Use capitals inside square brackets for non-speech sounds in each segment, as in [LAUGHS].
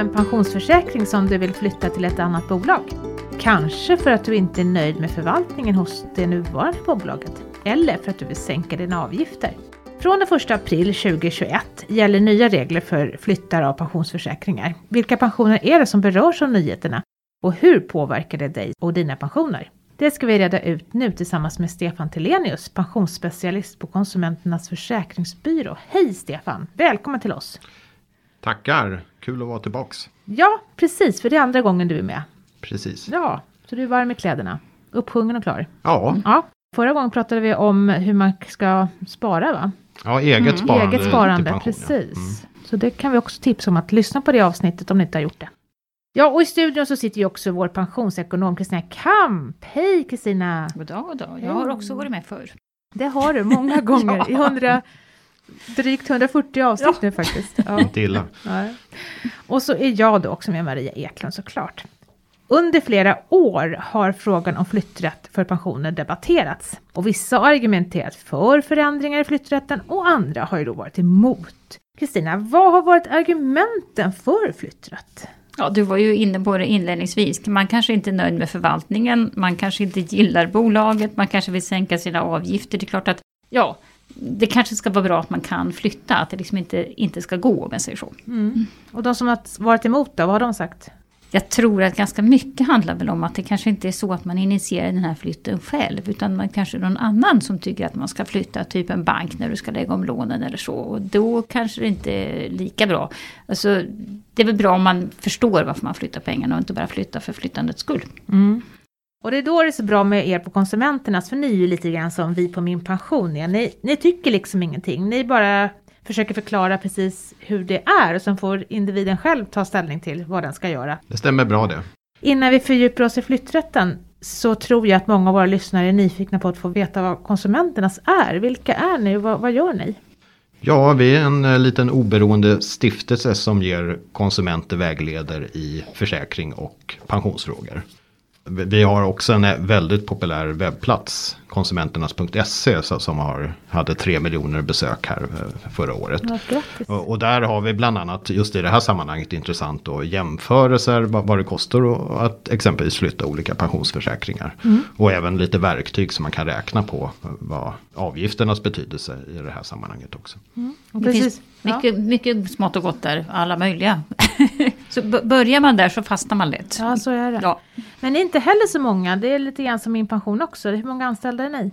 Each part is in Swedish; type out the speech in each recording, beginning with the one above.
en pensionsförsäkring som du vill flytta till ett annat bolag? Kanske för att du inte är nöjd med förvaltningen hos det nuvarande bolaget eller för att du vill sänka dina avgifter. Från den 1 april 2021 gäller nya regler för flyttar av pensionsförsäkringar. Vilka pensioner är det som berörs av nyheterna och hur påverkar det dig och dina pensioner? Det ska vi reda ut nu tillsammans med Stefan Telenius, pensionsspecialist på Konsumenternas Försäkringsbyrå. Hej Stefan! Välkommen till oss! Tackar! Kul att vara tillbaks. Ja, precis, för det är andra gången du är med. Precis. Ja, så du är varm i kläderna. Upphungen och klar. Ja, Ja, förra gången pratade vi om hur man ska spara va? ja eget sparande. Mm, Eget sparande, till pension, ja. precis. Mm. Så det kan vi också tipsa om att lyssna på det avsnittet om ni inte har gjort det. Ja, och i studion så sitter ju också vår pensionsekonom Kristina Kamp. Hej Kristina! God dag, god dag. Jag har också varit med förr. Det har du många [LAUGHS] gånger i 100, drygt 140 avsnitt nu faktiskt. [LAUGHS] Ja. Inte illa. Nej. Och så är jag då också med Maria Eklund såklart. Under flera år har frågan om flytträtt för pensioner debatterats. Och vissa har argumenterat för förändringar i flytträtten och andra har ju då varit emot. Kristina, vad har varit argumenten för flytträtt? Ja, du var ju inne på det inledningsvis. Man kanske inte är nöjd med förvaltningen, man kanske inte gillar bolaget, man kanske vill sänka sina avgifter. Det är klart att, ja, det kanske ska vara bra att man kan flytta, att det liksom inte, inte ska gå om jag säger så. Och de som har varit emot då, vad har de sagt? Jag tror att ganska mycket handlar väl om att det kanske inte är så att man initierar den här flytten själv. Utan man kanske är någon annan som tycker att man ska flytta. Typ en bank när du ska lägga om lånen eller så. Och då kanske det inte är lika bra. Alltså, det är väl bra om man förstår varför man flyttar pengarna och inte bara flyttar för flyttandets skull. Och det är då det är så bra med er på Konsumenternas, för ni är ju lite grann som vi på Min Pension är. Ni, ni tycker liksom ingenting, ni bara försöker förklara precis hur det är och sen får individen själv ta ställning till vad den ska göra. Det stämmer bra det. Innan vi fördjupar oss i flytträtten så tror jag att många av våra lyssnare är nyfikna på att få veta vad Konsumenternas är. Vilka är ni och vad, vad gör ni? Ja, vi är en eh, liten oberoende stiftelse som ger konsumenter vägleder i försäkring och pensionsfrågor. Vi har också en väldigt populär webbplats, konsumenternas.se, som har, hade tre miljoner besök här eh, förra året. Ja! Och och där har vi bland annat just i det här sammanhanget intressant då jämförelser vad, vad det kostar och att exempelvis flytta olika pensionsförsäkringar. Och även lite verktyg som man kan räkna på vad avgifternas betydelse i det här sammanhanget också. Och Det precis, finns mycket, mycket smått och gott där, alla möjliga. [LAUGHS] så börjar man där så fastnar man lätt. ja. så är det. Ja. Men inte heller så många, det är lite grann som Min Pension också. Hur många anställda är ni?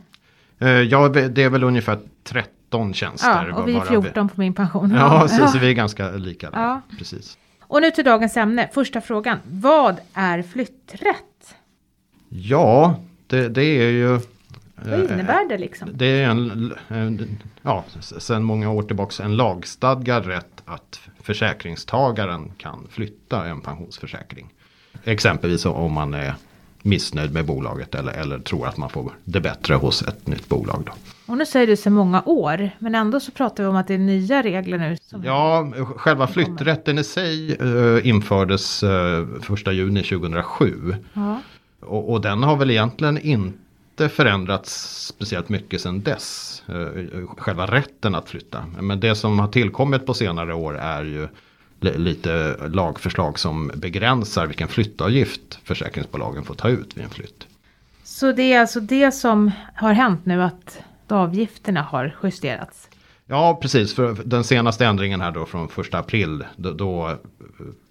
Eh, Ja, det är väl ungefär 13 tjänster. Ja, och vi är bara 14 på Min Pension. Ja, [LAUGHS] så, så vi är ganska lika där. Ja. Precis. Och nu till dagens ämne, första frågan. Vad är flytträtt? Ja, det, det är ju... Vad eh, innebär det liksom? Det är en, en, ja, sedan många år tillbaka en lagstadgad rätt att försäkringstagaren kan flytta en pensionsförsäkring. Exempelvis om man är missnöjd med bolaget eller, eller tror att man får det bättre hos ett nytt bolag. Då. Och nu säger du så många år, men ändå så pratar vi om att det är nya regler nu. Ja, själva flytträtten i sig eh, infördes eh, 1 juni 2007. Ja. Och, och den har väl egentligen inte förändrats speciellt mycket sedan dess. Eh, Själva rätten att flytta. Men det som har tillkommit på senare år är ju li- lite lagförslag som begränsar vilken flyttavgift försäkringsbolagen får ta ut vid en flytt. Så det är alltså det som har hänt nu, att avgifterna har justerats. Ja, precis. För den senaste ändringen här då från 1 april. Då, då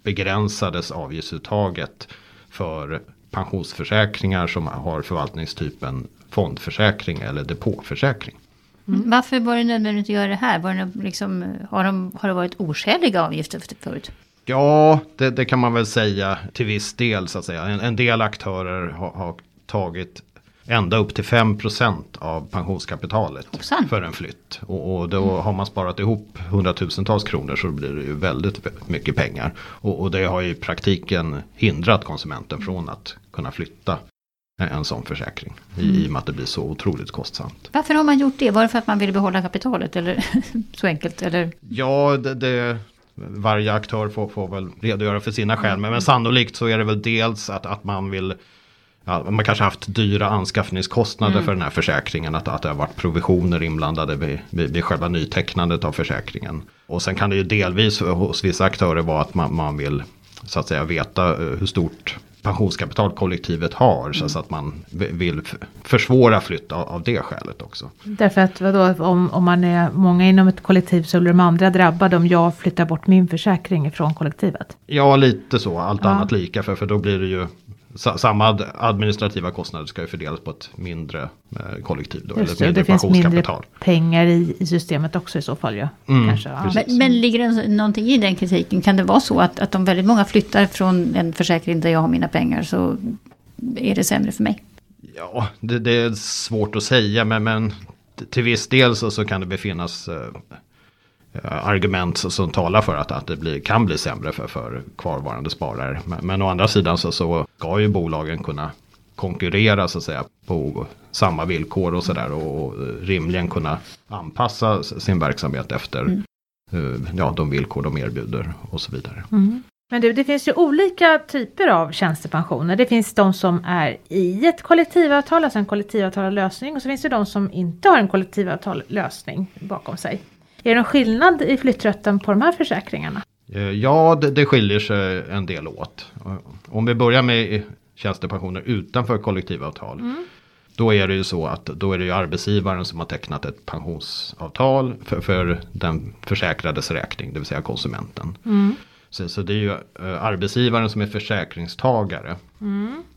begränsades avgiftsuttaget för pensionsförsäkringar som har förvaltningstypen fondförsäkring eller depåförsäkring. Varför var det nödvändigt att göra det här? Var det liksom, har, de, har det varit oskäliga avgifter förut? Ja, det, det kan man väl säga till viss del så att säga. En, en del aktörer har, har tagit ända upp till 5% av pensionskapitalet Hoppsan. för en flytt. Och, och då har man sparat ihop hundratusentals kronor så blir det ju väldigt mycket pengar. Och, och det har ju i praktiken hindrat konsumenten från att kunna flytta en, sån försäkring. I, I och med att det blir så otroligt kostsamt. Varför har man gjort det? Var det för att man ville behålla kapitalet? Eller [LAUGHS] så enkelt? Eller? Ja, det, det, varje aktör får, får väl redogöra för sina skäl. Men, men sannolikt så är det väl dels att, att man vill man kanske haft dyra anskaffningskostnader för den här försäkringen. Att, att det har varit provisioner inblandade vid, vid, vid själva nytecknandet av försäkringen. Och sen kan det ju delvis hos vissa aktörer vara att man, man vill så att säga veta eh, hur stort pensionskapital kollektivet har. Så, så att man vill försvåra flytt av, av det skälet också. Därför att vadå, om, om man är många inom ett kollektiv så blir de andra drabbade om jag flyttar bort min försäkring från kollektivet. Ja, lite så. Allt Ja. annat lika. För, för då blir det ju samma ad- administrativa kostnader ska ju fördelas på ett mindre eh, kollektiv. Då, eller Just ett det, mindre det finns mindre pengar i, i systemet också i så fall ju. Mm, Kanske, ja. Men, men ligger det någonting i den kritiken? Kan det vara så att, att om väldigt många flyttar från en försäkring där jag har mina pengar så är det sämre för mig? Ja, det, det är svårt att säga. Men, men till viss del så, så kan det befinnas eh, argument som- talar för att, att det blir, kan bli sämre för, för kvarvarande sparare. Men, men å andra sidan så, så ska ju bolagen kunna konkurrera så att säga på samma villkor och sådär och, och rimligen kunna anpassa sin verksamhet efter eh, ja, de villkor de erbjuder och så vidare. Mm. Men du, det finns ju olika typer av tjänstepensioner. Det finns de som är i ett kollektivavtal, alltså en kollektivavtalad lösning. Och så finns det de som inte har en kollektivavtal lösning bakom sig. Är det någon skillnad i flytträtten på de här försäkringarna? Eh, Ja, det, det skiljer sig en del åt. Om vi börjar med tjänstepensioner utanför kollektivavtal. Då är det ju så att då är det ju arbetsgivaren som har tecknat ett pensionsavtal för, för den försäkrades räkning, det vill säga konsumenten. Så, så det är ju eh, arbetsgivaren som är försäkringstagare.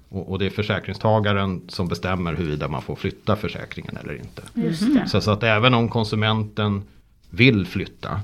Och, och det är försäkringstagaren som bestämmer huruvida man får flytta försäkringen eller inte. Så, så att även om konsumenten vill flytta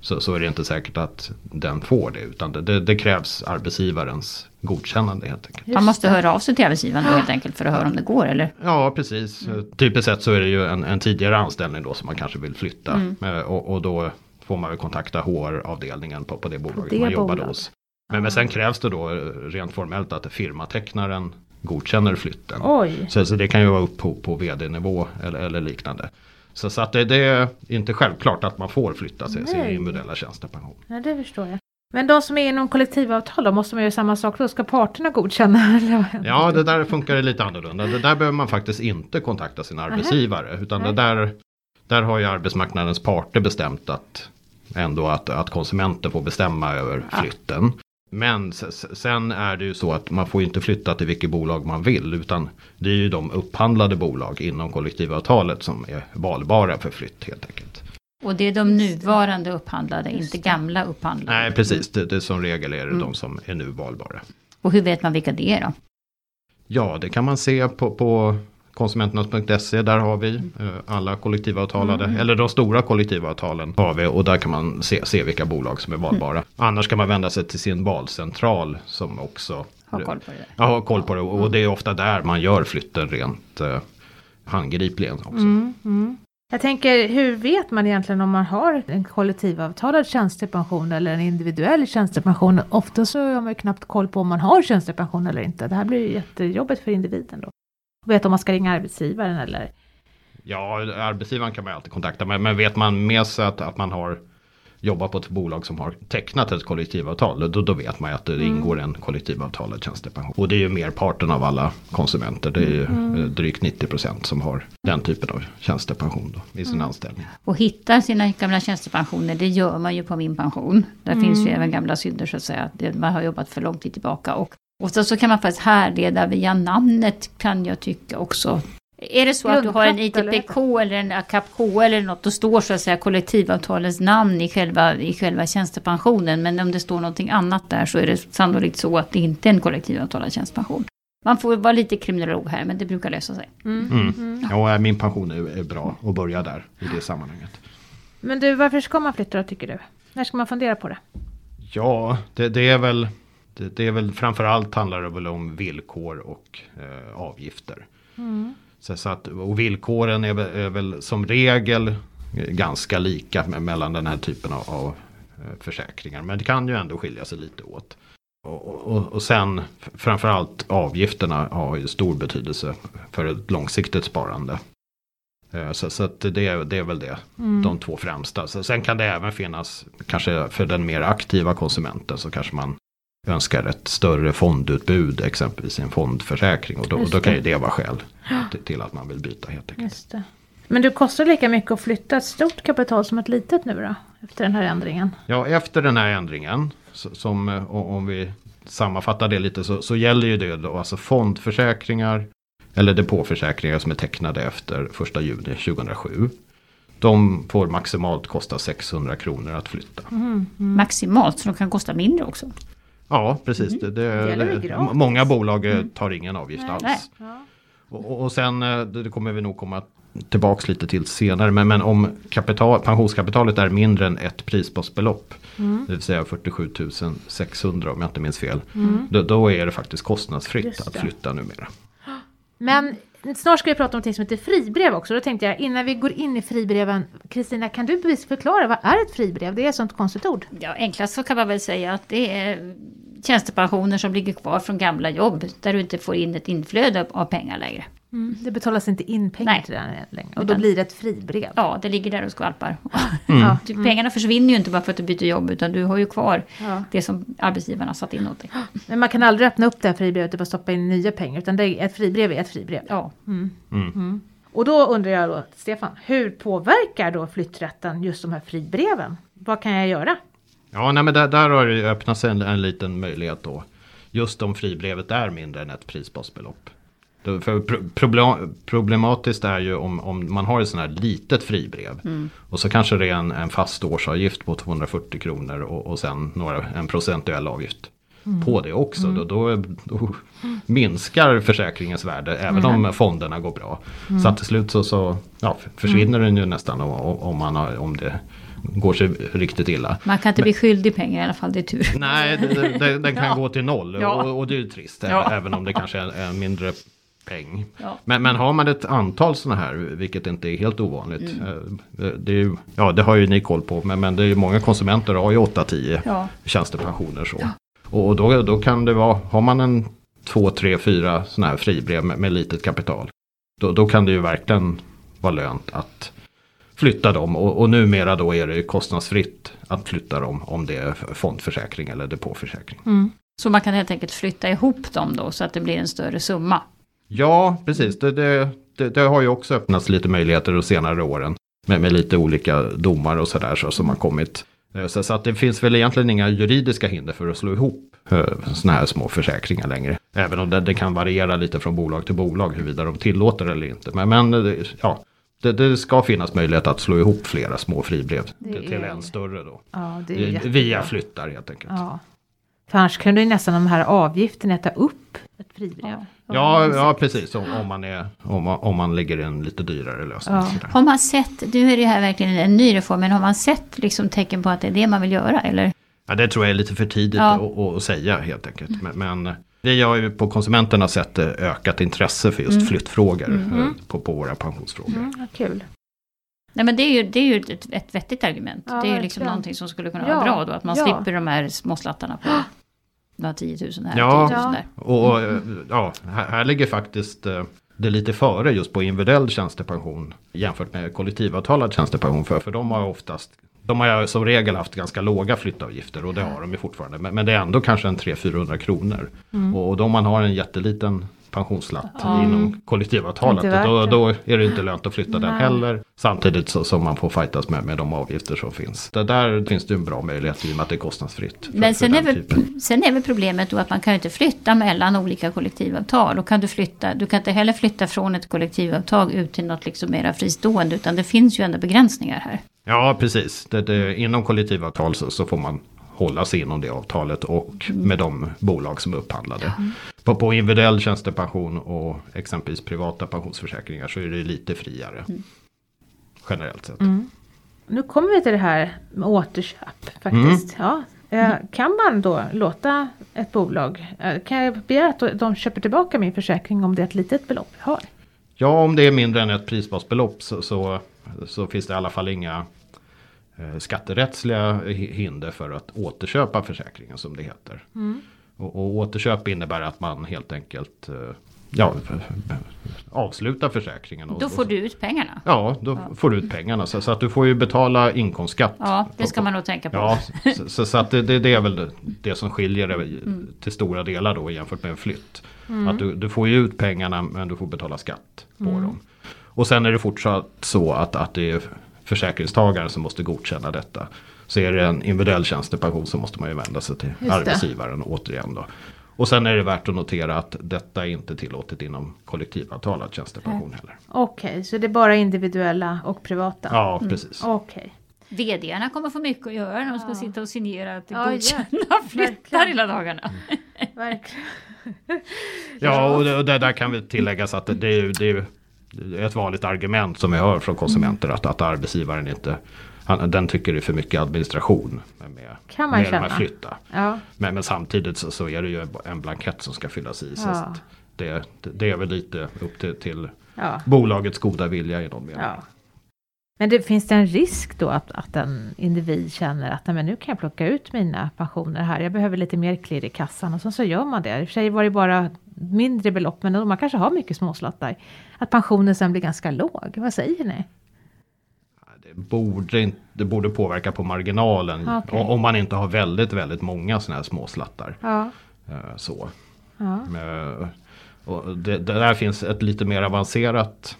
så, så är det inte säkert att den får det. Utan det, det, det krävs arbetsgivarens godkännande helt enkelt. Man måste höra av sig till arbetsgivaren då helt enkelt för att höra om det går eller? Ja, precis. Typiskt sett så är det ju en, en tidigare anställning då som man kanske vill flytta. Eh, Och, och då får man väl kontakta HR-avdelningen på, på det bolaget det man jobbade bolaget. hos. Men, men sen krävs det då eh, rent formellt att firmatecknaren godkänner flytten. Oj, Så, så det kan ju vara upp på, på vd-nivå eller, eller liknande. Så, så att det, det är inte självklart att man får flytta sin, sin individuella tjänstepension. ja, det förstår jag. Men de som är inom kollektivavtal, då måste man göra samma sak då? Ska parterna godkänna? [LAUGHS] Eller? Ja, det där funkar lite annorlunda. Det där behöver man faktiskt inte kontakta sin arbetsgivare. Utan det där, där har ju arbetsmarknadens parter bestämt att ändå att, att konsumenten får bestämma över flytten. Men sen är det ju så att man får inte flytta till vilket bolag man vill. Utan det är ju de upphandlade bolag inom kollektivavtalet som är valbara för flytt helt enkelt. Och det är de nuvarande upphandlade, inte gamla upphandlade. Nej, precis. Det, det som regel är det de som är nu valbara. Och hur vet man vilka det är då? Ja, det kan man se på, på konsumenternas.se. Där har vi eh, alla kollektivavtalade, eller de stora kollektivavtalen har vi och där kan man se, se vilka bolag som är valbara. Annars kan man vända sig till sin valcentral som också Har koll på det. Ja, har koll på det och det är ofta där man gör flytten rent eh, handgripligen också. Mm, mm. Jag tänker, hur vet man egentligen om man har en kollektivavtalad tjänstepension eller en individuell tjänstepension? Ofta så har man ju knappt koll på om man har tjänstepension eller inte. Det här blir ju jättejobbigt för individen då. Vet om man ska ringa arbetsgivaren eller? Ja, arbetsgivaren kan man ju alltid kontakta. Men, men vet man med sig att, att man har jobbat på ett bolag som har tecknat ett kollektivavtal. Då, då vet man ju att det ingår en kollektivavtalad tjänstepension. Och det är ju merparten av alla konsumenter. Det är ju eh, drygt 90% som har den typen av tjänstepension då, i sin anställning. Och hittar sina gamla tjänstepensioner, det gör man ju på min pension. Där finns ju även gamla synder så att säga. Man har jobbat för lång tid tillbaka. Och ofta så kan man faktiskt härleda via namnet kan jag tycka också. Är det så att du har en Grundplåt, eller? ITPK eller en ACAPK eller något, då står så att säga kollektivavtalets namn i själva, i själva tjänstepensionen. Men om det står någonting annat där så är det sannolikt så att det inte är en kollektivavtalad tjänstepension. Man får vara lite kriminolog här, men det brukar lösa sig. Mm. Ja, eh, min pension är, är bra att börja där i det sammanhanget. Men du, varför ska man flytta då tycker du? När ska man fundera på det? Ja, det, det är väl det, det är väl framförallt handlar det väl om villkor och eh, avgifter. Så, så att, och villkoren är väl, är väl som regel ganska lika mellan den här typen av, av eh, försäkringar. Men det kan ju ändå skilja sig lite åt. Och, och, och sen framförallt avgifterna har ju stor betydelse för ett långsiktigt sparande. Eh, Så, så det, är, det är väl det, de två främsta. Så, sen kan det även finnas, kanske för den mer aktiva konsumenten så kanske man önskar ett större fondutbud, exempelvis i en fondförsäkring. Och då, då kan det. ju det vara skäl till, till att man vill byta helt enkelt. Just det. Men det kostar lika mycket att flytta ett stort kapital som ett litet nu då? Efter den här ändringen? Ja, efter den här ändringen, så- som eh, om vi sammanfattar det lite, så, så gäller ju det då alltså fondförsäkringar eller depåförsäkringar som är tecknade efter 1 juni 2007. De får maximalt kosta 600 kronor att flytta. Maximalt, så de kan kosta mindre också. Ja, precis. Det, det, Det det, många bolag eh, tar ingen avgift Nej. alls. Ja. Och, och- sen, eh, det kommer vi nog komma tillbaks lite till senare. Men, men om kapital, pensionskapitalet är mindre än ett prisbasbelopp. Det vill säga 47 600 om jag inte minns fel. Då, då är det faktiskt kostnadsfritt att flytta numera. Men snart ska vi prata om något som heter fribrev också. Då tänkte jag innan vi går in i fribreven. Kristina, kan du förklara vad är ett fribrev? Det är ett sånt konstigt ord. Ja, enklast så kan man väl säga att det är tjänstepensioner som ligger kvar från gamla jobb där du inte får in ett inflöde av pengar längre. Det betalas inte in pengar Nej. till den längre. Och då Utan- blir det ett fribrev. Ja, det ligger där och skvalpar. Ja. Du, [LAUGHS] Pengarna försvinner ju inte bara för att du byter jobb utan du har ju kvar Ja. det som arbetsgivarna satt in åt dig. [GASPS] Men man kan aldrig öppna upp det här fribrevet och bara stoppa in nya pengar. Utan det är, ett fribrev är ett fribrev. Ja, Och då undrar jag då, Stefan, hur påverkar då flytträtten just de här fribreven? Vad kan jag göra? Ja, nej, men där, där har det ju öppnat sig en, en liten möjlighet då. Just om fribrevet är mindre än ett prisbasbelopp. För pro- problem, problematiskt är ju om, om man har ett sånt här litet fribrev. Och så kanske det är en, en fast årsavgift på 240 kronor och, och sen några, en procentuell avgift. På det också. Då, då, då minskar försäkringens värde även om fonderna går bra. Så att till slut så, så ja, försvinner den ju nästan om, om, man har, om det går sig riktigt illa. man kan inte bli skyldig pengar i alla fall, det är tur. Nej, det- den kan [LAUGHS] gå till noll Ja. och, och det är ju trist. Ja. Även om det kanske är en mindre peng. Ja. Men, men har man ett antal sådana här, vilket inte är helt ovanligt. Mm. eh, Det, ju, ja, det har ju ni koll på. Men, men det är ju många konsumenter har ju 8-10 Ja. tjänstepensioner. Så. Och, och då, då kan det vara, har man en 2, 3, 4 sådana här fribrev med, med litet kapital. Då, då kan det ju verkligen vara lönt att flytta dem. Och, och numera då är det kostnadsfritt att flytta dem om det är fondförsäkring eller depåförsäkring. Så man kan helt enkelt flytta ihop dem då så att det blir en större summa. Ja, precis. Det, det, det, det har ju också öppnats lite möjligheter de senare åren. Med, med lite olika domar och sådär så, som har kommit. Eh, Så, så att det finns väl egentligen inga juridiska hinder för att slå ihop sådana här små försäkringar längre. Även om det, det kan variera lite från bolag till bolag huruvida de tillåter eller inte. Men, men det- ja, det, det ska finnas möjlighet att slå ihop flera små fribrev till, är- en större då. Ja. Via flyttar helt enkelt. Ja. För annars kunde ju nästan de här avgifterna äta upp ett fribrev. Ja, ja precis. Om, om, man är, om, om man lägger en lite dyrare lösning. Ja. Har man sett, nu är det här verkligen en ny reform, men har man sett liksom tecken på att det är det man vill göra eller? Ja, det tror jag är lite för tidigt Ja. att, att, säga helt enkelt. Men, men vi har ju på konsumenterna sett eh, ökat intresse för just flyttfrågor eh, på, på våra pensionsfrågor. Mm, kul. Nej men det är ju, det är ju ett, ett vettigt argument. Ja, det är ju liksom verkligen. någonting som skulle kunna Ja, vara bra då, att man ja. slipper de här småslattarna på några 10 000 här Ja. och 10 000 Ja. där. Och ja, här, här ligger faktiskt eh, det lite före just på individuell tjänstepension jämfört med kollektivavtalad tjänstepension. För, för de har oftast de har som regel haft ganska låga flyttavgifter och det har de ju fortfarande. Men, men det är ändå kanske en 300-400 kronor. Och, och då man har en jätteliten pensionsslatt Ja. inom kollektivavtalet. Då, då är det inte lönt att flytta den Nej. heller. Samtidigt så, som man får fightas med, med de avgifter som finns. Det där finns det en bra möjlighet i och med att det är kostnadsfritt. För, Men sen är, den väl, typen. sen är väl problemet då att man kan inte flytta mellan olika kollektivavtal. Och kan du flytta, du kan inte heller flytta från ett kollektivavtal ut till något liksom mera fristående. Utan det finns ju ändå begränsningar här. Ja, precis. Det, det, inom kollektivavtal så, så får man hålla sig inom det avtalet och Mm. med de bolag som är upphandlade. På, på individuell tjänstepension och exempelvis privata pensionsförsäkringar så är det lite friare. Mm. Generellt sett. Nu kommer vi till det här med återköp faktiskt. Ja. Eh, Kan man då låta ett bolag, eh, kan jag begära att de köper tillbaka min försäkring om det är ett litet belopp jag har? Ja, om det är mindre än ett prisbasbelopp så, så, så finns det i alla fall inga skatterättsliga hi- hinder för att återköpa försäkringen som det heter. Och, och återköp innebär att man helt enkelt eh, ja, avslutar försäkringen. Och, Då får du ut pengarna. Ja, då får du ut pengarna. Så, så att du får ju betala inkomstskatt. Ja, det ska man nog tänka på. Ja, så, så, så att det, det, är väl det, som skiljer det till stora delar då jämfört med en flytt. Att du, du får ju ut pengarna men du får betala skatt på dem. Och sen är det fortsatt så att, att det är försäkringstagaren som måste godkänna detta. Så är det en individuell tjänstepension så måste man ju vända sig till Just det. arbetsgivaren återigen då. Och sen är det värt att notera att detta är inte tillåtet inom kollektivavtalad tjänstepension heller. Okej, så det är bara individuella och privata? Ja, precis. Okej. VDarna kommer få mycket att göra när de ska sitta och signera att Ja, godkänna ja. flyttar hela dagarna. Verkligen. Ja, och det, och det där kan vi tilläggas att det, det, är, ju- det är ett vanligt argument som vi hör från konsumenter att, att arbetsgivaren inte han, den tycker det är för mycket administration med, med, Kan man med känna. flytta. Ja, Men, men samtidigt så, så är det ju en- blankett som ska fyllas i. Ja. det, det är väl lite upp till, till ja, bolagets goda vilja i någon mening. ja. Men det, finns det en risk då att, att en individ känner att "Nej, men nu kan jag plocka ut mina pensioner här, jag behöver lite mer klirr i kassan och så, så gör man det. I och för sig var det bara mindre belopp, men man kanske har mycket småslattar. Att pensionen sen blir ganska låg, vad säger ni? Det, borde, inte- det borde påverka på marginalen Okej. o- om man inte har väldigt, väldigt många sådana här småslattar. Ja, Eh, Så. ja, Eh, Och det, det där finns ett lite mer avancerat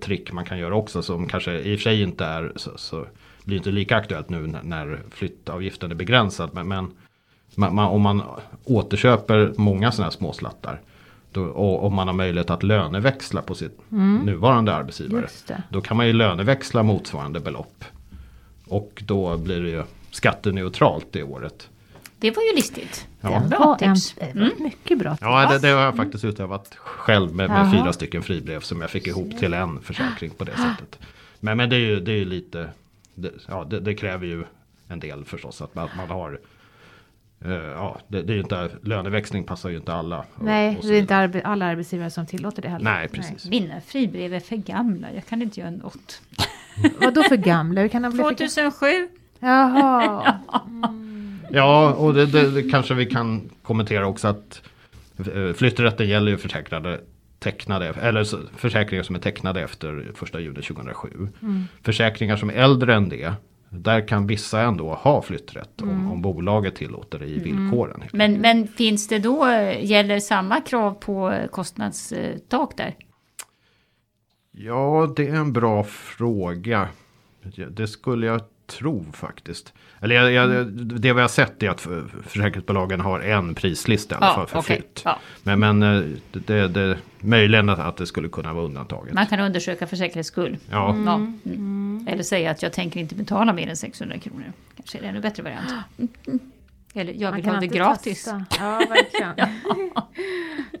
trick man kan göra också som kanske i och för sig inte är så, så blir inte lika aktuellt nu när, när flyttavgiften är begränsad. Men, men man, man, om man återköper många sådana här småslattar då, och om man har möjlighet att löneväxla på sitt nuvarande arbetsgivare. Då kan man ju löneväxla motsvarande belopp. Och då blir det ju skatteneutralt det året. Det var ju listigt. Ja. Bra tips. mm. mycket bra tips. Ja, det, det har jag faktiskt utövat själv med, med fyra stycken fribrev som jag fick ihop till en försäkring på det sättet. Men, men det är ju, det är ju lite, det, ja, det, det kräver ju en del förstås att man, att man har eh, Ja, det, det är ju inte, löneväxling passar ju inte alla. och- Nej, och det är inte arbe alla arbetsgivare som tillåter det heller. Nej, precis. Mina fribrev är för gamla, jag kan inte göra något. Vad då för gamla? Hur kan de bli för gamla? 2007. Jaha. [LAUGHS] Ja, och det, det, det kanske vi kan kommentera också att eh, flytträtten gäller ju försäkrade tecknade, eller försäkringar som är tecknade efter 1 juli 2007. Försäkringar som är äldre än det, där kan vissa ändå ha flytträtt om, om bolaget tillåter det i villkoren. Men, men finns det då, gäller samma krav på kostnadstak där? Ja, det är en bra fråga. Det skulle jag tro faktiskt. Eller jag, jag, det vi har sett är att för- försäkringsbolagen har en prislista i alla fall för okej. flytt. Ja. Men, men eh, det, det, det, möjligen att, att det skulle kunna vara undantaget. Man kan undersöka för säkerhets skull. Ja, Ja. Mm. Eller säga att jag tänker inte betala mer än 600 kronor. Kanske är det ännu bättre variant. Mm. Mm. Eller jag Man vill kan ha det gratis. testa. [LAUGHS] Ja, verkligen.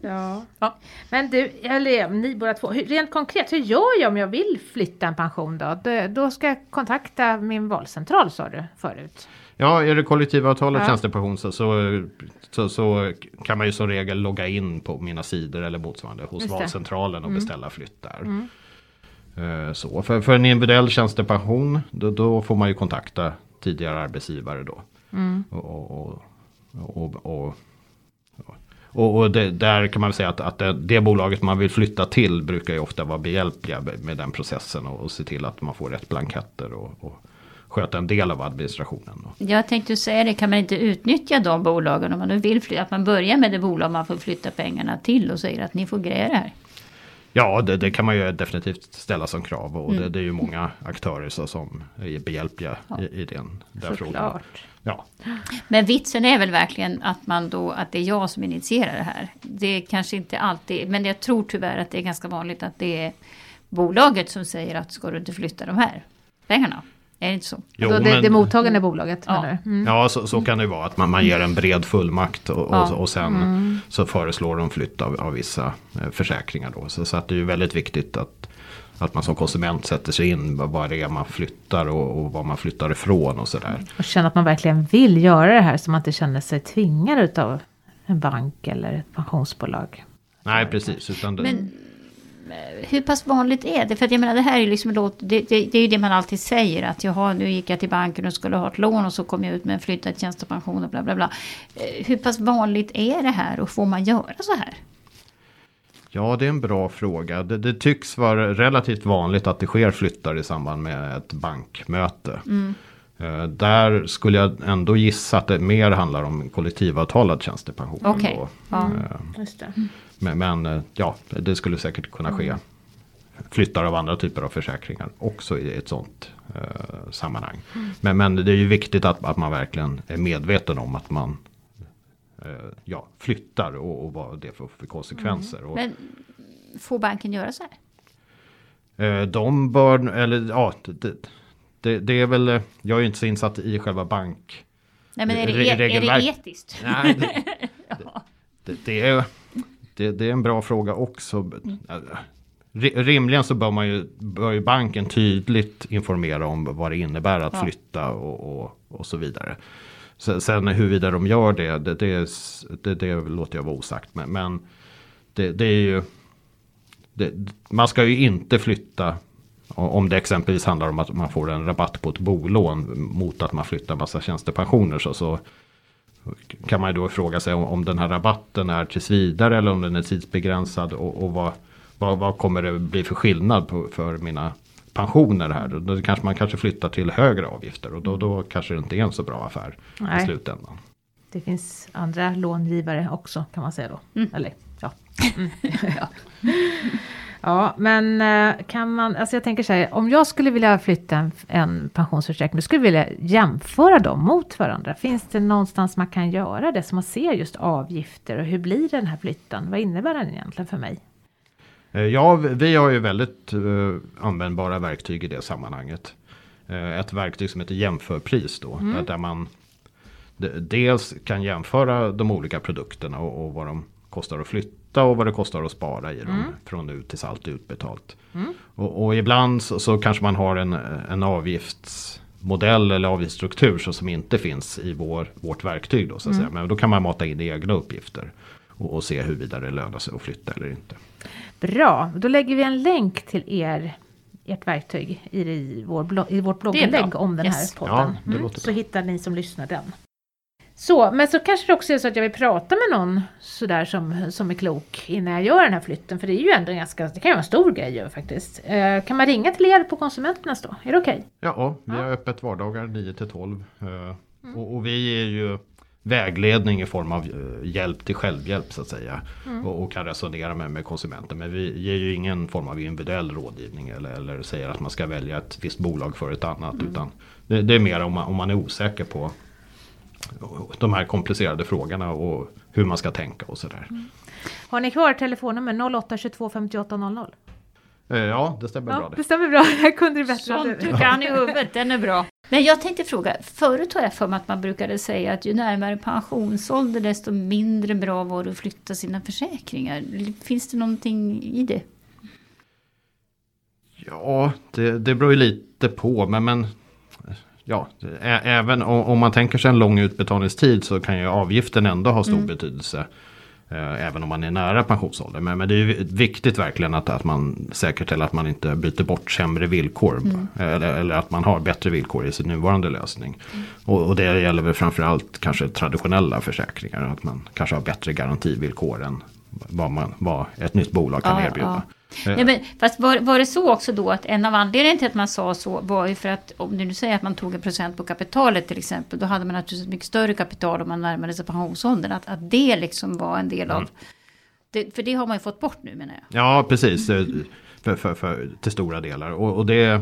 [LAUGHS] ja. Ja. Men du, eller ni båda två, rent konkret, hur gör jag om jag vill flytta en pension då? Då, ska jag kontakta min valcentral sa du förut. ja är det kollektivavtalet Ja. tjänstepension så, så, så, så kan man ju som regel logga in på mina sidor eller motsvarande hos Just. Mm. valcentralen och beställa flytt där. Eh, Så, för, för en individuell tjänstepension då, då får man ju kontakta tidigare arbetsgivare då. Mm. Och, och, och, och, det, där kan man säga att, att det, det bolaget man vill flytta till brukar ju ofta vara behjälpliga med, den processen och, och se till att man får rätt blanketter och, och sköta en del av administrationen. Då. Jag tänkte säga det, kan man inte utnyttja de bolagen om man nu vill flytta? Att man börjar med det bolag man får flytta pengarna till och säger att ni får grejer här. Ja, det, det kan man ju definitivt ställa som krav och det, det är ju många aktörer så, som är behjälpliga i, i den där frågan. Såklart. Ja. Men vitsen är väl verkligen att man då, att det är jag som initierar det här. Det är kanske inte alltid, men jag tror tyvärr att det är ganska vanligt att det är bolaget som säger att ska du inte flytta de här pengarna? Är det inte så? Jo, Alltså det, men- det mottagande bolaget Ja. menar? Mm. Ja, så, så kan det ju vara. Att man, man ger en bred fullmakt och, Ja. och, och sen så föreslår de flytt av, av vissa eh, försäkringar. Då. Så, så att det är ju väldigt viktigt att, att man som konsument sätter sig in vad, vad det är man flyttar och, och vad man flyttar ifrån och sådär. Och känna att man verkligen vill göra det här så man inte känner sig tvingad utav en bank eller ett pensionsbolag. Nej, precis. Utan det, Men hur pass vanligt är det? För jag menar det här är ju liksom låt, det, det, det är ju det man alltid säger att jaha nu gick jag till banken och skulle ha ett lån och så kom jag ut med en flyttad tjänstepension och bla bla bla. Eh, Hur pass vanligt är det här och får man göra så här? Ja, det är en bra fråga. Det, det tycks vara relativt vanligt att det sker flyttar i samband med ett bankmöte. Eh, Där skulle jag ändå gissa att det mer handlar om kollektivavtalad tjänstepension. Okej. ändå. Ja. Eh, Just det. Men, men eh, ja, det skulle säkert kunna ske flyttar av andra typer av försäkringar också i ett sånt eh, sammanhang. Men, men det är ju viktigt att, att man verkligen är medveten om att man eh, ja, flyttar och, och vad det får för konsekvenser. Och, Men får banken göra så här? Eh, De bör, eller ja, det, det, det är väl, jag är inte så insatt i själva bank. Nej men är det, Re- e- är det etiskt? Nej, [LAUGHS] det, det, det, är, det, är en bra fråga också. Ri- Rimligen så bör man ju, bör ju banken tydligt informera om vad det innebär att Ja. flytta och, och, och så vidare. Sen, huruvida de gör det, det, det, det, det låter jag vara osagt. Men, men det, det är ju, det, man ska ju inte flytta om det exempelvis handlar om att man får en rabatt på ett bolån mot att man flyttar massa tjänstepensioner. Så, så kan man ju då fråga sig om, om den här rabatten är tills vidare eller om den är tidsbegränsad och, och vad, vad, vad kommer det bli för skillnad på, för mina pensioner här. Då kanske man kanske flyttar till högre avgifter och då, då kanske det inte är en så bra affär i Nej. slutändan. Det finns andra långivare också kan man säga då. Eller ja. [LAUGHS] Mm. [LAUGHS] ja. Ja, men eh, kan man, alltså jag tänker så här, om jag skulle vilja flytta en, en pensionsförsäkring, då skulle jag vilja jämföra dem mot varandra. Finns det någonstans man kan göra det, så man ser just avgifter och hur blir den här flytten? Vad innebär den egentligen för mig? Eh, Ja, vi- har ju väldigt eh, användbara verktyg i det sammanhanget. Ett verktyg som heter jämförpris då. Där, där man dels kan jämföra de olika produkterna och, och vad de kostar att flytta och vad det kostar att spara i dem. Från nu tills allt är utbetalt. Och, och ibland så, så kanske man har en, en avgiftsmodell eller avgiftsstruktur så som inte finns i vår, vårt verktyg. Då, så att säga. Men då kan man mata in egna uppgifter. Och, och se huruvida det lönar sig att flytta eller inte. Bra, då lägger vi en länk till er, ert verktyg i, i, vår blogg, i vårt blogginlägg om den Yes. här podden. Ja, Mm, så hittar ni som lyssnar den. Så, men så kanske det också är så att jag vill prata med någon sådär som, som är klok innan jag gör den här flytten. För det är ju ändå ganska, det kan ju vara en stor grej ju faktiskt. Eh, kan man ringa till er på Konsumenternas då? Är det okej? Ja, vi har öppet vardagar 9 till 12. eh, Och, och vi ger ju vägledning i form av eh, hjälp till självhjälp så att säga. Och, och kan resonera med, med konsumenten. Men vi ger ju ingen form av individuell rådgivning eller, eller säger att man ska välja ett visst bolag för ett annat. Utan det, det är mer om man, om man är osäker på de här komplicerade frågorna och hur man ska tänka och sådär. Har ni kvar telefonnummer 08 22 58 00? Eh, Ja, det stämmer bra Ja, det. det stämmer bra. [LAUGHS] Jag kunde det bättre. Sånt du kan i huvudet, den är bra. Men jag tänkte fråga, förut har jag för mig att man brukade säga att ju närmare pensionsålder desto mindre bra var det att flytta sina försäkringar. Finns det någonting i det? Ja, det, det beror ju lite på. Men, men ja, ä, även om, om man tänker sig en lång utbetalningstid så kan ju avgiften ändå ha stor betydelse. Eh, även om man är nära pensionsålder. Men, men det är ju viktigt verkligen att, att man säkerställer att man inte byter bort sämre villkor. Eller, eller att man har bättre villkor i sin nuvarande lösning. Och, och det gäller väl framförallt kanske traditionella försäkringar. Att man kanske har bättre garantivillkor än vad, man, vad ett nytt bolag kan Ja, erbjuda. Eh, Nej, men, fast var, var det så också då att en av anledningarna till att man sa så var ju för att om du nu säger att man tog en procent på kapitalet till exempel. Då hade man naturligtvis ett mycket större kapital om man närmade sig pensionsåldern. Att, att det liksom var en del av... Det, för det har man ju fått bort nu menar jag. Ja, precis. eh, För, för, för, till stora delar. Och, och det,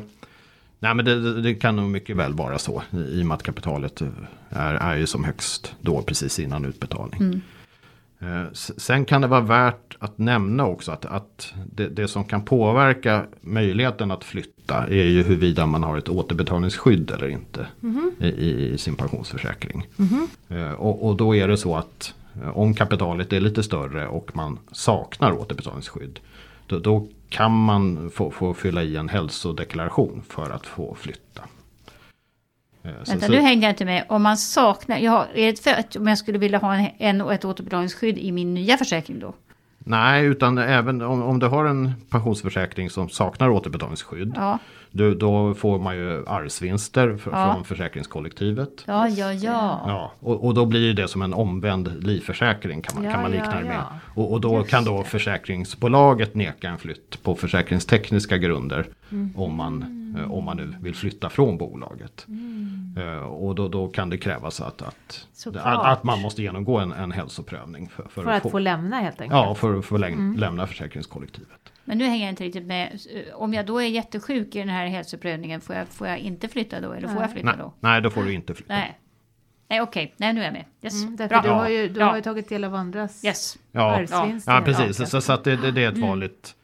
nej, men det, det- kan nog mycket väl vara så. I och med att kapitalet eh, är, är ju som högst då precis innan utbetalning. S- Sen kan det vara värt att nämna också att, att det, det som kan påverka möjligheten att flytta är ju huruvida man har ett återbetalningsskydd eller inte i, i, i sin pensionsförsäkring. Eh, Och, och då är det så att eh, om kapitalet är lite större och man saknar återbetalningsskydd. Då, då kan man få, få fylla i en hälsodeklaration för att få flytta. Eh, så- Vänta, så- nu hängde jag inte med. Om man saknar... Ja, är det för att om jag skulle vilja ha en, en, ett återbetalningsskydd i min nya försäkring då? Nej, utan även om, om du har en pensionsförsäkring som saknar återbetalningsskydd. Ja, Du, då får man ju arvsvinster f- Ja. från försäkringskollektivet. ja, ja. ja. Ja, och, och då blir det som en omvänd livförsäkring kan man, Ja, kan man ja, likna det med. ja. Och, och då Just kan då det. försäkringsbolaget neka en flytt på försäkringstekniska grunder. Mm. Om man eh, om man nu vill flytta från bolaget. Mm. Eh, Och då, då kan det krävas att, att, att, att man måste genomgå en, en hälsoprövning. För, för, För att få lämna helt enkelt. Ja, för, för att läm- lämna försäkringskollektivet. Men nu hänger jag inte riktigt med. Eh, Om jag då är jättesjuk i den här hälsoprövningen, får jag, får jag inte flytta då? Eller får jag flytta Nej, då? nej, då får du inte flytta. Nej. Nej, okej. Nej, nu är jag med. Yes. Mm, därför Bra. du har ju, du har ju tagit del av andras Yes. Ja, arvsvinster. ja precis. Så, så att det, det, det är ett vanligt,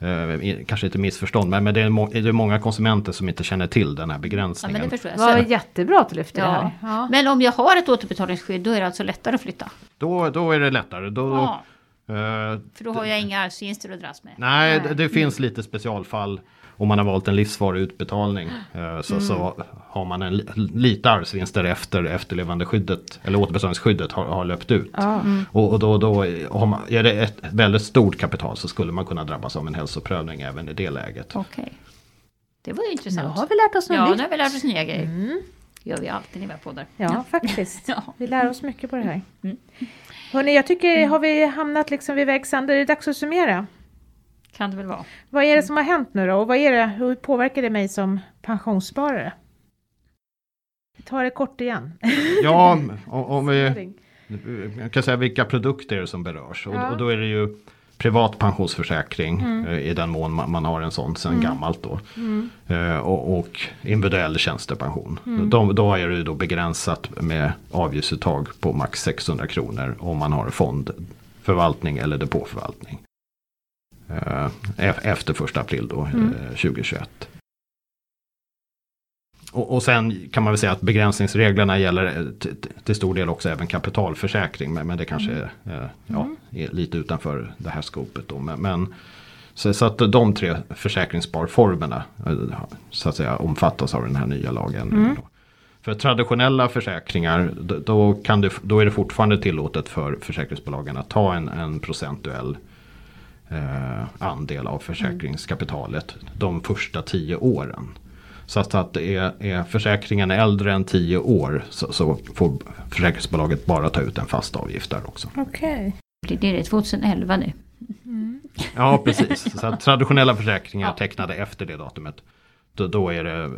eh, kanske inte missförstånd, men, men det, är må, det är många konsumenter som inte känner till den här Ja, begränsningen. men det förstår jag. Det var jättebra att du lyfte det ja. här. Ja. Men om jag har ett återbetalningsskydd, då är det alltså lättare att flytta? då, då är det lättare. Då, Ja, eh, för då har jag inga arvsvinster att dras med. nej, Nej. det, det finns lite specialfall. Om man har valt en livsvarig utbetalning eh, så, så har man en li- lite arvsvinster efter efterlevandeskyddet eller återbetalningsskyddet har, har löpt ut. Ja. Och, och då, då har man, är det ett väldigt stort kapital så skulle man kunna drabbas av en hälsoprövning även i det läget. Okej. Det var ju Nu intressant. har vi lärt oss något Ja, nu nytt. har vi lärt oss nya grejer. Mm. gör vi alltid när vi har poddar. Ja, faktiskt. [LAUGHS] Ja. Vi lär oss mycket på det här. Mm. Hörrni, jag tycker, har vi hamnat liksom vid vägs ände? Är det dags att summera? Kan det väl vara. Vad är det som har hänt nu då? Och vad är det, hur påverkar det mig som pensionssparare? Ta det kort igen. [LAUGHS] Ja, om, om vi jag kan säga vilka produkter som berörs. Och, Ja. och då är det ju privat pensionsförsäkring Mm. eh, i den mån man, man har en sån sedan Mm. gammalt då. Mm. Eh, och, och individuell tjänstepension. Mm. De, då är det ju då begränsat med avgiftsuttag på max 600 kronor om man har fondförvaltning eller depåförvaltning. Eh, e- efter första april då, Mm. eh, 2021. Och, och sen kan man väl säga att begränsningsreglerna gäller eh, till stor del också även kapitalförsäkring. Men, men det kanske är, eh, ja, Mm. är lite utanför det här skopet då. Men, men så, så att de tre försäkringssparformerna så att säga omfattas av den här nya lagändringen. Mm. För traditionella försäkringar då, kan det, då är det fortfarande tillåtet för försäkringsbolagen att ta en, en procentuell andel av försäkringskapitalet de första tio åren. Så att, att är, är försäkringen äldre än tio år så, så får försäkringsbolaget bara ta ut en fast avgift där också. Okej. Blir det 2011 nu? Mm. Ja, precis. Så att traditionella försäkringar Ja. tecknade efter det datumet. Då, då, är det,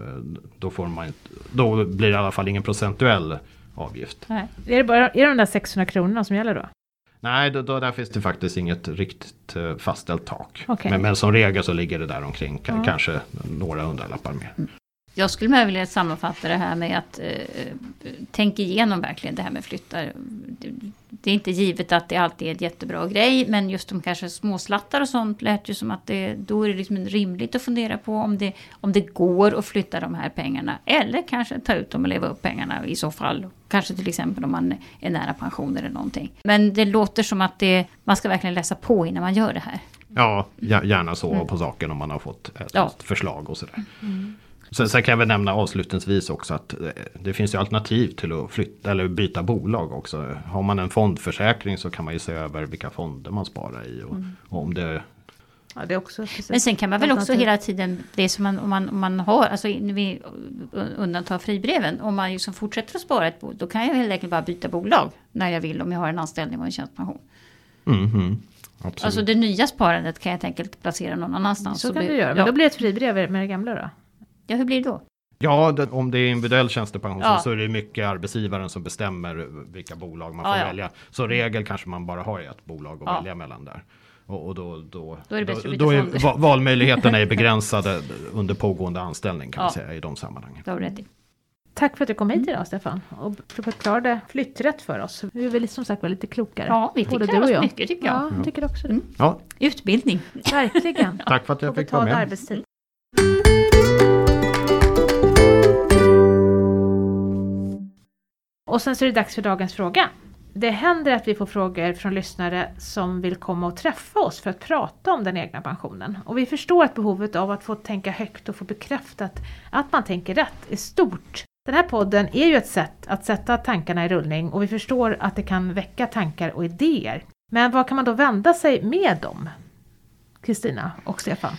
då, får man, då blir det i alla fall ingen procentuell avgift. Nej. Är, det bara, är det de där 600 kronorna som gäller då? Nej, då, då, där finns det faktiskt inget riktigt eh, fastställt tak. Okej. Men, men som regel så ligger det där omkring Ja. kanske några hundralappar mer. Jag skulle mer vilja sammanfatta det här med att eh, tänka igenom verkligen det här med flyttar. Det, det är inte givet att det alltid är en jättebra grej, men just de kanske småslattar och sånt lät ju som att det, då är det liksom rimligt att fundera på om det, om det går att flytta de här pengarna. Eller kanske ta ut dem och leva upp pengarna i så fall. Kanske till exempel om man är nära pension eller någonting. Men det låter som att det, man ska verkligen läsa på innan man gör det här. Ja, gär- gärna så på saken om man har fått ett Mm. Ja. förslag och sådär. Sen, sen kan jag väl nämna avslutningsvis också att eh, det finns ju alternativ till att flytta eller byta bolag också. Har man en fondförsäkring så kan man ju se över vilka fonder man sparar i. Och, Mm. och om det, Ja. Men sen kan man väl också hela tiden, det som man, om, man, om man har, alltså vi undantar fribreven, om man liksom fortsätter att spara ett bolag, då kan jag helt enkelt bara byta bolag när jag vill om jag har en anställning och en tjänstepension. mm, mm, absolut. Alltså det nya sparandet kan jag helt enkelt placera någon annanstans. Så kan du göra, men ja. då blir det ett fribrev med det gamla då? Ja, hur blir det då? Ja, det, om det är individuell tjänstepension Ja. så, är det mycket arbetsgivaren som bestämmer vilka bolag man Ja, får ja. välja. Så regel kanske man bara har ett bolag att Ja. välja mellan där. Och, och då, då, Då är det byta då är valmöjligheterna är begränsade under pågående anställning kan Ja. man säga i de sammanhangen. Det har rätt i. Tack för att du kom hit idag Stefan och förklarade flytträtt för oss. Vi är väl som sagt var lite klokare. Ja, vi Både lära du och jag. mycket tycker jag. Ja, jag tycker också det. Mm. Ja, Utbildning. Verkligen. tack för att jag fick vara med. arbetstid. Och sen så är det dags för dagens fråga. Det händer att vi får frågor från lyssnare som vill komma och träffa oss för att prata om den egna pensionen. Och vi förstår att behovet av att få tänka högt och få bekräftat att man tänker rätt är stort. Den här podden är ju ett sätt att sätta tankarna i rullning och vi förstår att det kan väcka tankar och idéer. Men var kan man då vända sig med dem? Kristina och Stefan?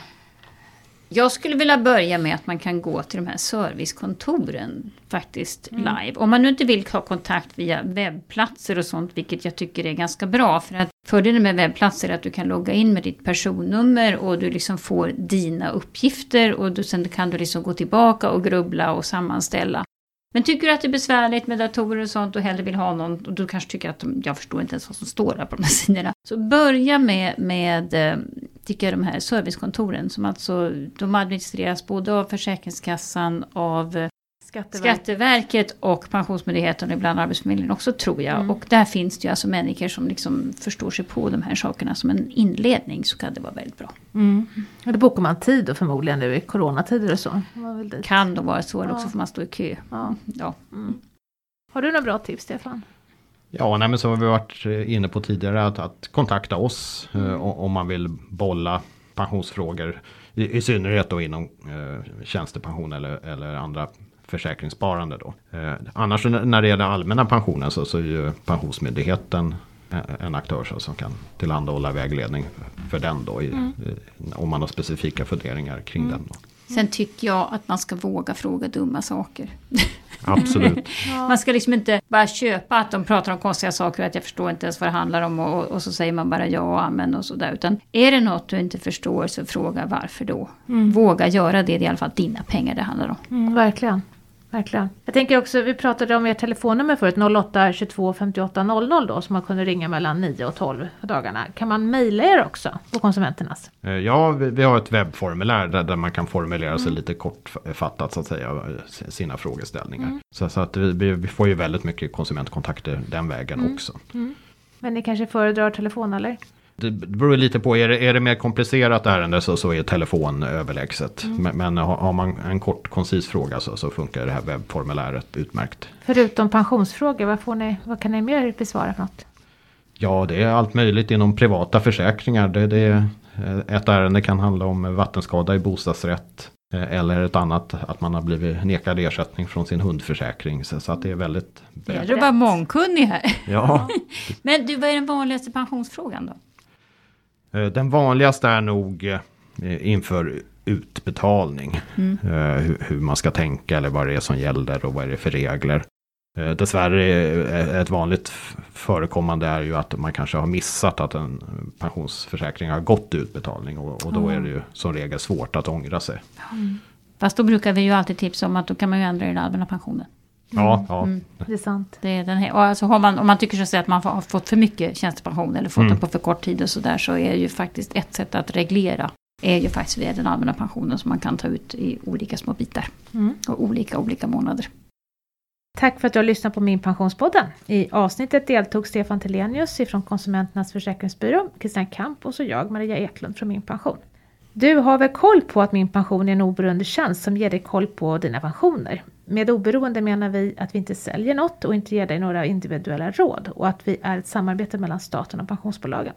Jag skulle vilja börja med att man kan gå till de här servicekontoren faktiskt Mm. live. Om man nu inte vill ha kontakt via webbplatser och sånt, vilket jag tycker är ganska bra. För att fördelen med webbplatser är att du kan logga in med ditt personnummer och du liksom får dina uppgifter och du, sen kan du liksom gå tillbaka och grubbla och sammanställa. Men tycker du att det är besvärligt med datorer och sånt och hellre vill ha någon och du kanske tycker att de, jag förstår inte ens vad som står där på de här sidorna. Så börja med, med eh, tycker jag, de här servicekontoren som alltså de administreras både av Försäkringskassan, av eh, Skatteverket. Och Pensionsmyndigheten och ibland Arbetsförmedlingen också tror jag. Mm. Och där finns det ju alltså människor som liksom förstår sig på de här sakerna som en inledning så kan det vara väldigt bra. Mm. Och då bokar man tid då förmodligen nu i coronatider och så. Kan då vara så, Ja. också får man stå i kö. Ja. Ja. Mm. Har du några bra tips Stefan? Ja, nej, men som vi varit eh, inne på tidigare att, att kontakta oss eh, Mm. om man vill bolla pensionsfrågor. I, i synnerhet då inom eh, tjänstepension eller, eller andra försäkringssparande då. Eh, annars när det gäller allmänna pensionen så, så är ju Pensionsmyndigheten eh, en aktör så, som kan tillhandahålla vägledning för den då. I, Mm. om man har specifika funderingar kring den. Då. Sen tycker jag att man ska våga fråga dumma saker. Absolut. [LAUGHS] Man ska liksom inte bara köpa att de pratar om konstiga saker och att jag förstår inte ens vad det handlar om och, och så säger man bara ja och amen och sådär. Utan är det något du inte förstår så fråga varför då. Våga göra det, det är i alla fall dina pengar det handlar om. Mm, verkligen. Verkligen. Jag tänker också, vi pratade om ert telefonnummer förut, 08 22 58 00 då, som man kunde ringa mellan 9 och 12 på dagarna. Kan man mejla er också på Konsumenternas? Eh, Ja, vi, har ett webbformulär där, man kan formulera sig lite kortfattat så att säga, sina frågeställningar. Så, så att vi, vi- får ju väldigt mycket konsumentkontakter den vägen också. Men ni kanske föredrar telefon eller? Det beror lite på, är det, är det mer komplicerat ärende så, så är telefon överlägset. Men, men har, man en kort koncis fråga så, så funkar det här webbformuläret utmärkt. Förutom pensionsfrågor, vad, får ni, vad kan ni mer besvara för något? Ja, det är allt möjligt inom privata försäkringar. Det, det, är- ett ärende kan handla om vattenskada i bostadsrätt. eh, Eller ett annat, att man har blivit nekad ersättning från sin hundförsäkring. Så, så att det är väldigt... Det gäller att vara mångkunnig här. Ja, [LAUGHS] Men du, vad är den vanligaste pensionsfrågan då? Eh, den vanligaste är nog eh, inför utbetalning. Eh, Hur, man ska tänka eller vad det är som gäller och vad är det för regler. Dessvärre är ett vanligt förekommande är ju att man kanske har missat att en pensionsförsäkring har gått utbetalning och, och då är det ju som regel svårt att ångra sig. Fast då brukar vi ju alltid tipsa om att då kan man ju ändra i den allmänna pensionen. Ja, ja. Det är sant. Det är den här, och alltså man, om man tycker sig att man har fått för mycket tjänstepension eller fått Mm. den på för kort tid och sådär så är ju faktiskt ett sätt att reglera är ju faktiskt via den allmänna pensionen som man kan ta ut i olika små bitar. Mm. Och olika, olika månader. Tack för att du har lyssnat på Min Pensionspodden. I avsnittet deltog Stefan Telenius från Konsumenternas Försäkringsbyrå, Christian Kamp och så jag, Maria Eklund från Min Pension. Du har väl koll på att Min Pension är en oberoende tjänst som ger dig koll på dina pensioner. Med oberoende menar vi att vi inte säljer något och inte ger dig några individuella råd och att vi är ett samarbete mellan staten och pensionsbolagen.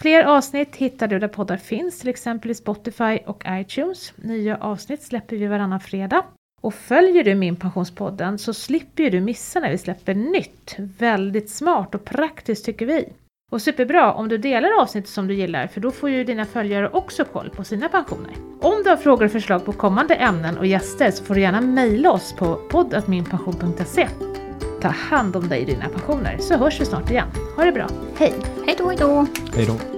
Fler avsnitt hittar du där poddar finns, till exempel i Spotify och iTunes. Nya avsnitt släpper vi varannan fredag. Och följer du Min Pensionspodden så slipper du missa när vi släpper nytt. Väldigt smart och praktiskt tycker vi. Och superbra om du delar avsnittet som du gillar för då får ju dina följare också koll på sina pensioner. Om du har frågor och förslag på kommande ämnen och gäster så får du gärna mejla oss på poddatminpension.se. Ta hand om dig och dina pensioner så hörs vi snart igen. Ha det bra, hej! Hej då, hej då! Hej då.